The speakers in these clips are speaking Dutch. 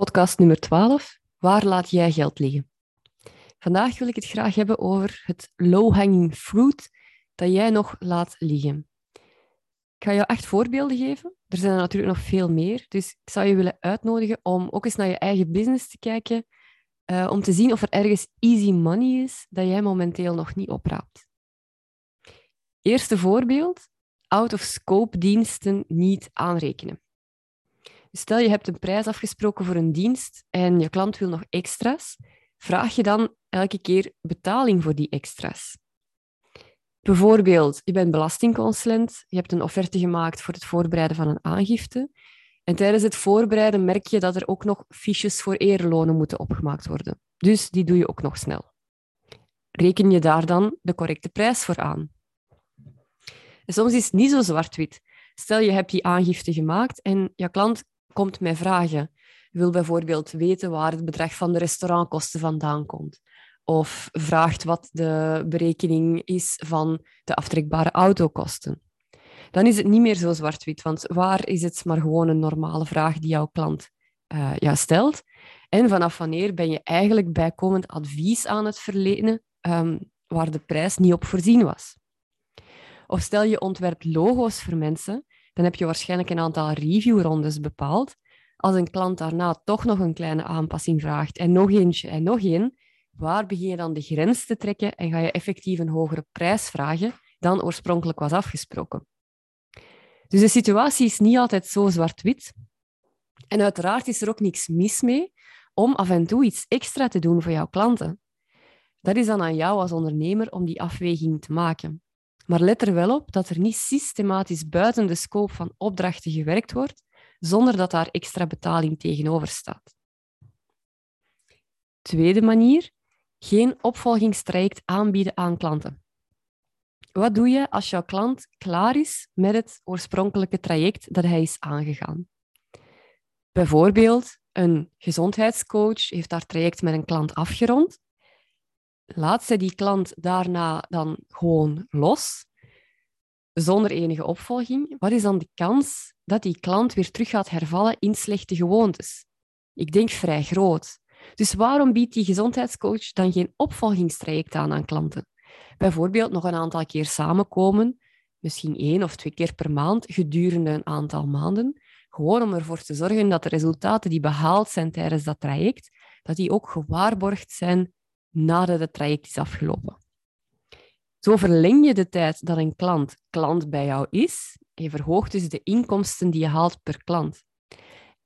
Podcast nummer 12. Waar laat jij geld liggen? Vandaag wil ik het graag hebben over het low-hanging fruit dat jij nog laat liggen. Ik ga jou echt voorbeelden geven. Er zijn er natuurlijk nog veel meer. Dus ik zou je willen uitnodigen om ook eens naar je eigen business te kijken. Uh, om te zien of er ergens easy money is dat jij momenteel nog niet opraapt. Eerste voorbeeld: out-of-scope diensten niet aanrekenen. Stel je hebt een prijs afgesproken voor een dienst en je klant wil nog extra's, vraag je dan elke keer betaling voor die extra's. Bijvoorbeeld, je bent belastingconsulent, je hebt een offerte gemaakt voor het voorbereiden van een aangifte. En tijdens het voorbereiden merk je dat er ook nog fiches voor eerlonen moeten opgemaakt worden. Dus die doe je ook nog snel. Reken je daar dan de correcte prijs voor aan? En soms is het niet zo zwart-wit. Stel je hebt die aangifte gemaakt en je klant komt mij vragen. Wil bijvoorbeeld weten waar het bedrag van de restaurantkosten vandaan komt. Of vraagt wat de berekening is van de aftrekbare autokosten. Dan is het niet meer zo zwart-wit, want waar is het maar gewoon een normale vraag die jouw klant uh, jou stelt? En vanaf wanneer ben je eigenlijk bijkomend advies aan het verlenen um, waar de prijs niet op voorzien was? Of stel je ontwerpt logo's voor mensen dan heb je waarschijnlijk een aantal reviewrondes bepaald. Als een klant daarna toch nog een kleine aanpassing vraagt en nog eentje en nog één, waar begin je dan de grens te trekken en ga je effectief een hogere prijs vragen dan oorspronkelijk was afgesproken? Dus de situatie is niet altijd zo zwart-wit. En uiteraard is er ook niks mis mee om af en toe iets extra te doen voor jouw klanten. Dat is dan aan jou als ondernemer om die afweging te maken. Maar let er wel op dat er niet systematisch buiten de scope van opdrachten gewerkt wordt, zonder dat daar extra betaling tegenover staat. Tweede manier, geen opvolgingstraject aanbieden aan klanten. Wat doe je als jouw klant klaar is met het oorspronkelijke traject dat hij is aangegaan? Bijvoorbeeld, een gezondheidscoach heeft haar traject met een klant afgerond laat zij die klant daarna dan gewoon los, zonder enige opvolging, wat is dan de kans dat die klant weer terug gaat hervallen in slechte gewoontes? Ik denk vrij groot. Dus waarom biedt die gezondheidscoach dan geen opvolgingstraject aan aan klanten? Bijvoorbeeld nog een aantal keer samenkomen, misschien één of twee keer per maand gedurende een aantal maanden, gewoon om ervoor te zorgen dat de resultaten die behaald zijn tijdens dat traject, dat die ook gewaarborgd zijn nadat het traject is afgelopen. Zo verleng je de tijd dat een klant klant bij jou is. Je verhoogt dus de inkomsten die je haalt per klant.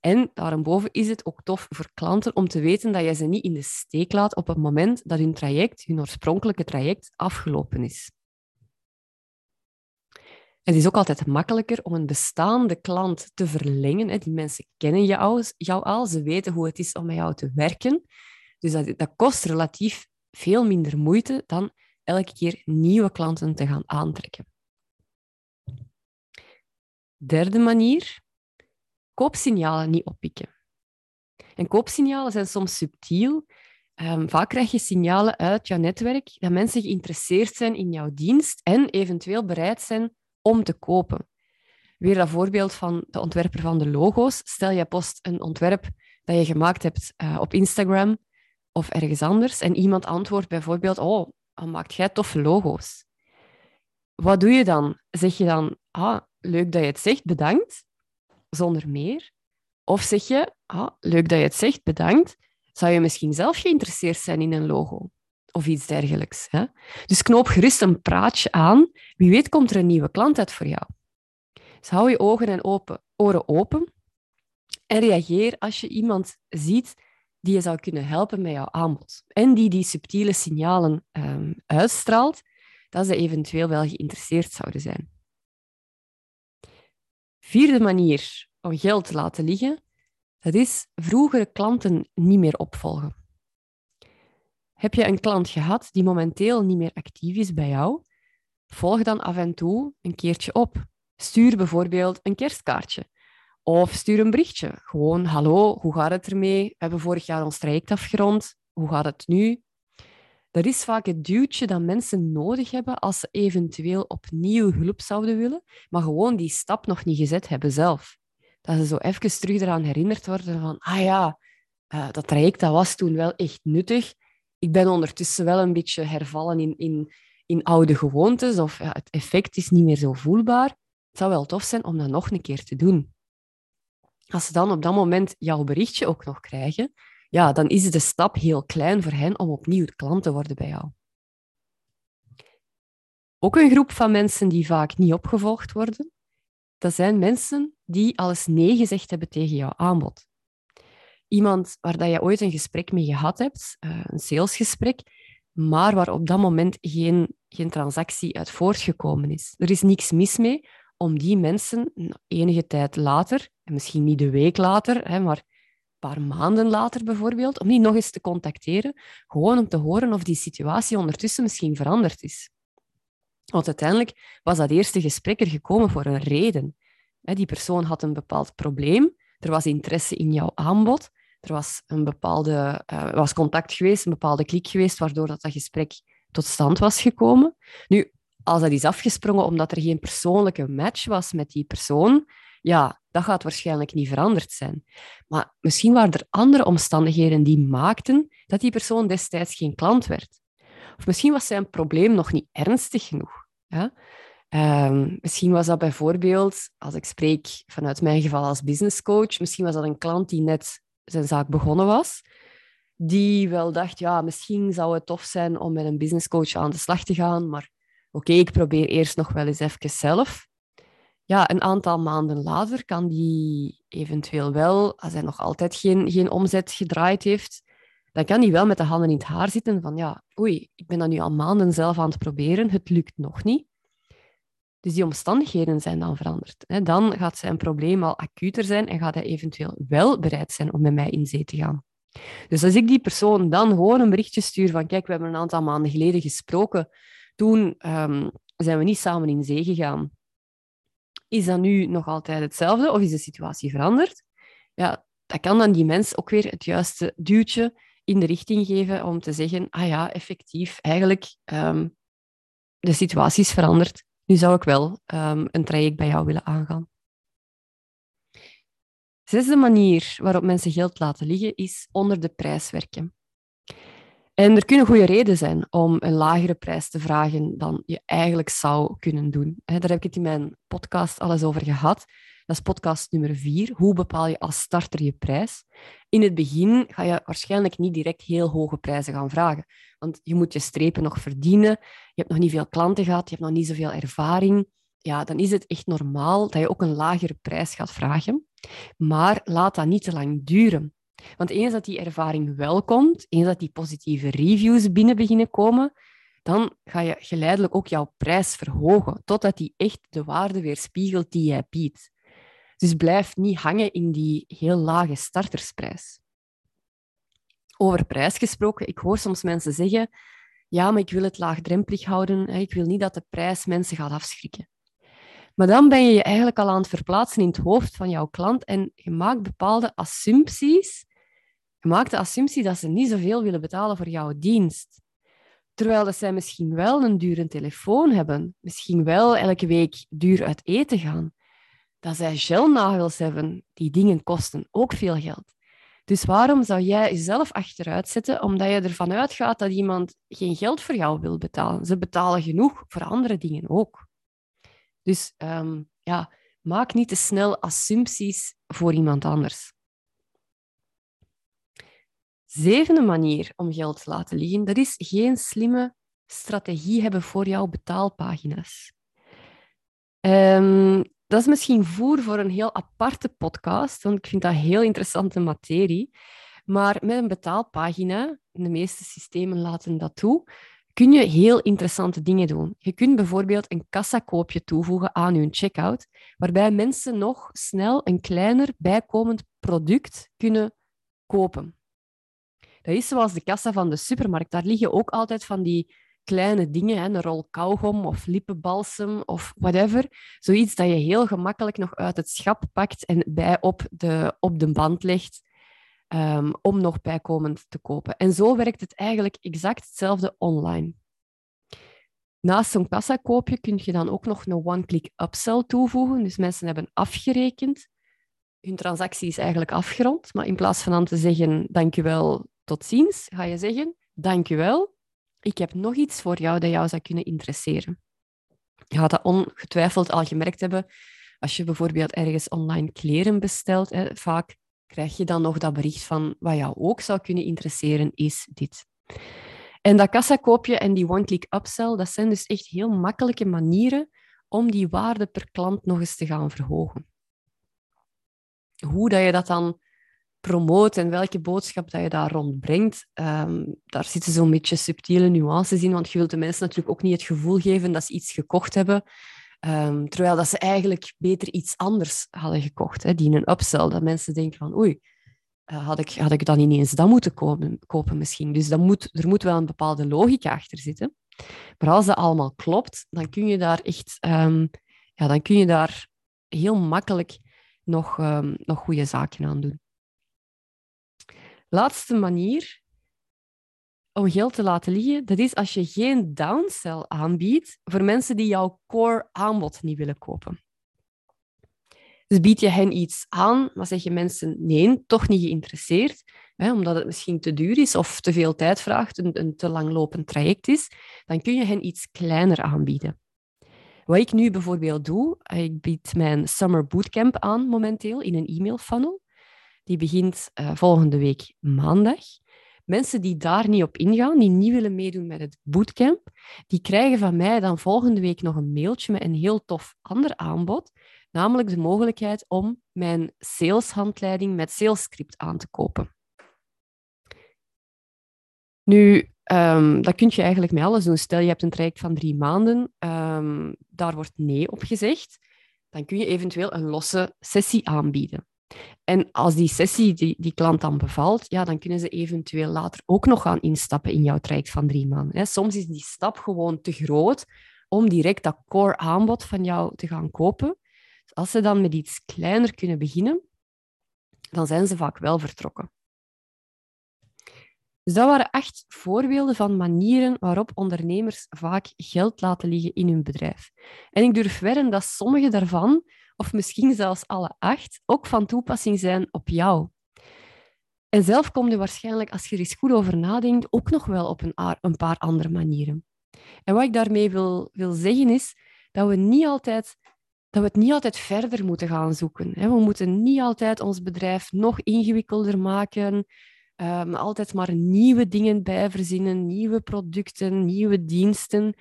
En daarboven is het ook tof voor klanten om te weten dat je ze niet in de steek laat op het moment dat hun traject, hun oorspronkelijke traject, afgelopen is. Het is ook altijd makkelijker om een bestaande klant te verlengen. Die mensen kennen jou, jou al, ze weten hoe het is om met jou te werken. Dus dat, kost relatief veel minder moeite dan elke keer nieuwe klanten te gaan aantrekken. Derde manier, koopsignalen niet oppikken. En koopsignalen zijn soms subtiel. Um, vaak krijg je signalen uit jouw netwerk dat mensen geïnteresseerd zijn in jouw dienst en eventueel bereid zijn om te kopen. Weer dat voorbeeld van de ontwerper van de logo's. Stel, je post een ontwerp dat je gemaakt hebt uh, op Instagram of ergens anders en iemand antwoordt bijvoorbeeld, oh, maakt jij toffe logo's? Wat doe je dan? Zeg je dan, ah, leuk dat je het zegt, bedankt, zonder meer? Of zeg je, ah, leuk dat je het zegt, bedankt, zou je misschien zelf geïnteresseerd zijn in een logo? Of iets dergelijks. Hè? Dus knoop gerust een praatje aan. Wie weet komt er een nieuwe klant uit voor jou. Dus hou je ogen en open, oren open en reageer als je iemand ziet die je zou kunnen helpen met jouw aanbod. En die die subtiele signalen um, uitstraalt, dat ze eventueel wel geïnteresseerd zouden zijn. Vierde manier om geld te laten liggen, dat is vroegere klanten niet meer opvolgen. Heb je een klant gehad die momenteel niet meer actief is bij jou? Volg dan af en toe een keertje op. Stuur bijvoorbeeld een kerstkaartje of stuur een berichtje. Gewoon, hallo, hoe gaat het ermee? We hebben vorig jaar ons traject afgerond. Hoe gaat het nu? Dat is vaak het duwtje dat mensen nodig hebben als ze eventueel opnieuw hulp zouden willen, maar gewoon die stap nog niet gezet hebben zelf. Dat ze zo even terug eraan herinnerd worden van, ah ja, Uh, dat traject dat was toen wel echt nuttig. Ik ben ondertussen wel een beetje hervallen in, in, in oude gewoontes of ja, het effect is niet meer zo voelbaar. Het zou wel tof zijn om dat nog een keer te doen. Als ze dan op dat moment jouw berichtje ook nog krijgen, ja, dan is de stap heel klein voor hen om opnieuw klant te worden bij jou. Ook een groep van mensen die vaak niet opgevolgd worden, dat zijn mensen die alles nee gezegd hebben tegen jouw aanbod. Iemand waar dat je ooit een gesprek mee gehad hebt, eh, een salesgesprek, maar waar op dat moment geen, geen transactie uit voortgekomen is. Er is niks mis mee om die mensen enige tijd later, en misschien niet de week later, hè, maar een paar maanden later bijvoorbeeld, om die nog eens te contacteren, gewoon om te horen of die situatie ondertussen misschien veranderd is. Want uiteindelijk was dat eerste gesprek er gekomen voor een reden. Die persoon had een bepaald probleem, er was interesse in jouw aanbod, er was, een bepaalde, uh, was contact geweest, een bepaalde klik geweest, waardoor dat, dat gesprek tot stand was gekomen. Nu, als dat is afgesprongen omdat er geen persoonlijke match was met die persoon, ja, dat gaat waarschijnlijk niet veranderd zijn. Maar misschien waren er andere omstandigheden die maakten dat die persoon destijds geen klant werd. Of misschien was zijn probleem nog niet ernstig genoeg. Ja? Um, misschien was dat bijvoorbeeld, als ik spreek vanuit mijn geval als business coach, misschien was dat een klant die net zijn zaak begonnen was, die wel dacht, ja, misschien zou het tof zijn om met een business coach aan de slag te gaan, maar oké, ik probeer eerst nog wel eens even zelf. Ja, een aantal maanden later kan die eventueel wel, als hij nog altijd geen, geen omzet gedraaid heeft, dan kan die wel met de handen in het haar zitten van ja, oei, ik ben dat nu al maanden zelf aan het proberen, het lukt nog niet. Dus die omstandigheden zijn dan veranderd. Dan gaat zijn probleem al acuter zijn en gaat hij eventueel wel bereid zijn om met mij in zee te gaan. Dus als ik die persoon dan gewoon een berichtje stuur van kijk, we hebben een aantal maanden geleden gesproken, toen um, zijn we niet samen in zee gegaan. Is dat nu nog altijd hetzelfde of is de situatie veranderd? Ja, dat kan dan die mens ook weer het juiste duwtje in de richting geven om te zeggen, ah ja, effectief, eigenlijk, um, de situatie is veranderd. Nu zou ik wel um, een traject bij jou willen aangaan. Zesde manier waarop mensen geld laten liggen is onder de prijs werken. En er kunnen goede redenen zijn om een lagere prijs te vragen dan je eigenlijk zou kunnen doen. Daar heb ik het in mijn podcast alles over gehad. Dat is podcast nummer vier. Hoe bepaal je als starter je prijs? In het begin ga je waarschijnlijk niet direct heel hoge prijzen gaan vragen. Want je moet je strepen nog verdienen. Je hebt nog niet veel klanten gehad. Je hebt nog niet zoveel ervaring. Ja, dan is het echt normaal dat je ook een lagere prijs gaat vragen. Maar laat dat niet te lang duren. Want eens dat die ervaring wel komt, eens dat die positieve reviews binnen beginnen komen, dan ga je geleidelijk ook jouw prijs verhogen, totdat die echt de waarde weerspiegelt die jij biedt. Dus blijf niet hangen in die heel lage startersprijs. Over prijs gesproken, ik hoor soms mensen zeggen: Ja, maar ik wil het laagdrempelig houden. Ik wil niet dat de prijs mensen gaat afschrikken. Maar dan ben je je eigenlijk al aan het verplaatsen in het hoofd van jouw klant en je maakt bepaalde assumpties. Je maakt de assumptie dat ze niet zoveel willen betalen voor jouw dienst. Terwijl dat zij misschien wel een dure telefoon hebben, misschien wel elke week duur uit eten gaan, dat zij gelnagels hebben. Die dingen kosten ook veel geld. Dus waarom zou jij jezelf achteruit zetten omdat je ervan uitgaat dat iemand geen geld voor jou wil betalen? Ze betalen genoeg voor andere dingen ook. Dus ehm, ja, maak niet te snel assumpties voor iemand anders. Zevende manier om geld te laten liggen, dat is geen slimme strategie hebben voor jouw betaalpagina's. Um, dat is misschien voer voor een heel aparte podcast, want ik vind dat heel interessante materie. Maar met een betaalpagina, de meeste systemen laten dat toe, kun je heel interessante dingen doen. Je kunt bijvoorbeeld een kassakoopje toevoegen aan je checkout, waarbij mensen nog snel een kleiner bijkomend product kunnen kopen. Dat is zoals de kassa van de supermarkt. Daar liggen ook altijd van die kleine dingen, hè, een rol kauwgom of lippenbalsem of whatever. Zoiets dat je heel gemakkelijk nog uit het schap pakt en bij op de, op de band legt um, om nog bijkomend te kopen. En zo werkt het eigenlijk exact hetzelfde online. Naast zo'n kassakoopje kun je dan ook nog een one-click upsell toevoegen. Dus mensen hebben afgerekend hun transactie is eigenlijk afgerond, maar in plaats van dan te zeggen dankjewel, tot ziens, ga je zeggen dankjewel, ik heb nog iets voor jou dat jou zou kunnen interesseren. Je gaat dat ongetwijfeld al gemerkt hebben als je bijvoorbeeld ergens online kleren bestelt. Hè, vaak krijg je dan nog dat bericht van wat jou ook zou kunnen interesseren, is dit. En dat kassakoopje en die one-click upsell, dat zijn dus echt heel makkelijke manieren om die waarde per klant nog eens te gaan verhogen. Hoe dat je dat dan promoot en welke boodschap dat je daar rondbrengt, um, daar zitten zo'n beetje subtiele nuances in, want je wilt de mensen natuurlijk ook niet het gevoel geven dat ze iets gekocht hebben, um, terwijl dat ze eigenlijk beter iets anders hadden gekocht, hè, die in een upsell, dat mensen denken van oei, uh, had, ik, had ik dan ineens dat moeten kopen, kopen misschien. Dus dat moet, er moet wel een bepaalde logica achter zitten. Maar als dat allemaal klopt, dan kun je daar echt um, ja, dan kun je daar heel makkelijk nog, nog goede zaken aan doen. Laatste manier om geld te laten liggen, dat is als je geen downsell aanbiedt voor mensen die jouw core aanbod niet willen kopen. Dus bied je hen iets aan, maar zeg je mensen nee, toch niet geïnteresseerd, hè, omdat het misschien te duur is of te veel tijd vraagt, een, een te langlopend traject is, dan kun je hen iets kleiner aanbieden. Wat ik nu bijvoorbeeld doe, ik bied mijn Summer Bootcamp aan momenteel in een e-mail funnel. Die begint uh, volgende week maandag. Mensen die daar niet op ingaan, die niet willen meedoen met het bootcamp, die krijgen van mij dan volgende week nog een mailtje met een heel tof ander aanbod, namelijk de mogelijkheid om mijn saleshandleiding met salescript aan te kopen. Nu, um, dat kun je eigenlijk met alles doen. Stel, je hebt een traject van drie maanden, um, daar wordt nee op gezegd, dan kun je eventueel een losse sessie aanbieden. En als die sessie die, die klant dan bevalt, ja, dan kunnen ze eventueel later ook nog gaan instappen in jouw traject van drie maanden. Soms is die stap gewoon te groot om direct dat core aanbod van jou te gaan kopen. Dus als ze dan met iets kleiner kunnen beginnen, dan zijn ze vaak wel vertrokken. Dus dat waren acht voorbeelden van manieren waarop ondernemers vaak geld laten liggen in hun bedrijf. En ik durf wedden dat sommige daarvan of misschien zelfs alle acht, ook van toepassing zijn op jou. En zelf kom je waarschijnlijk, als je er eens goed over nadenkt, ook nog wel op een, paar andere manieren. En wat ik daarmee wil, wil zeggen is dat we, niet altijd, dat we het niet altijd verder moeten gaan zoeken. We moeten niet altijd ons bedrijf nog ingewikkelder maken, um, altijd maar nieuwe dingen bij verzinnen, nieuwe producten, nieuwe diensten.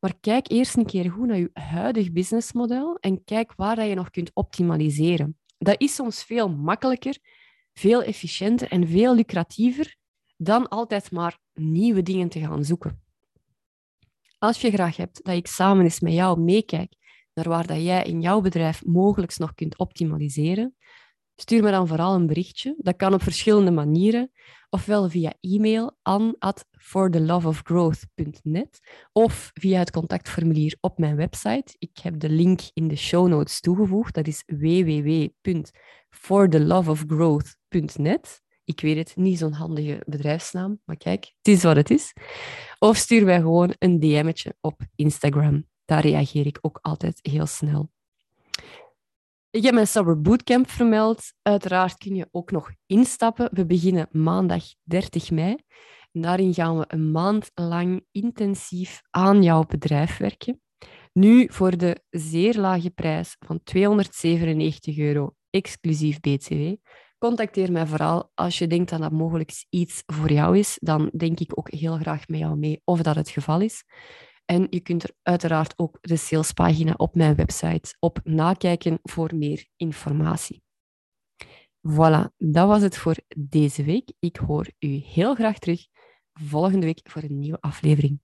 Maar kijk eerst een keer goed naar je huidig businessmodel en kijk waar dat je nog kunt optimaliseren. Dat is soms veel makkelijker, veel efficiënter en veel lucratiever dan altijd maar nieuwe dingen te gaan zoeken. Als je graag hebt dat ik samen eens met jou meekijk naar waar dat jij in jouw bedrijf mogelijk nog kunt optimaliseren, stuur me dan vooral een berichtje. Dat kan op verschillende manieren ofwel via e-mail aan at fortheloveofgrowth.net of via het contactformulier op mijn website. Ik heb de link in de show notes toegevoegd. Dat is www.fortheloveofgrowth.net. Ik weet het, niet zo'n handige bedrijfsnaam, maar kijk, het is wat het is. Of stuur mij gewoon een DM'tje op Instagram. Daar reageer ik ook altijd heel snel. Ik heb mijn Summer Bootcamp vermeld. Uiteraard kun je ook nog instappen. We beginnen maandag 30 mei. Daarin gaan we een maand lang intensief aan jouw bedrijf werken. Nu voor de zeer lage prijs van 297 euro, exclusief BTW. Contacteer mij vooral als je denkt dat dat mogelijk iets voor jou is. Dan denk ik ook heel graag met jou mee of dat het geval is. En je kunt er uiteraard ook de salespagina op mijn website op nakijken voor meer informatie. Voilà, dat was het voor deze week. Ik hoor u heel graag terug volgende week voor een nieuwe aflevering.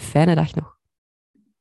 Fijne dag nog.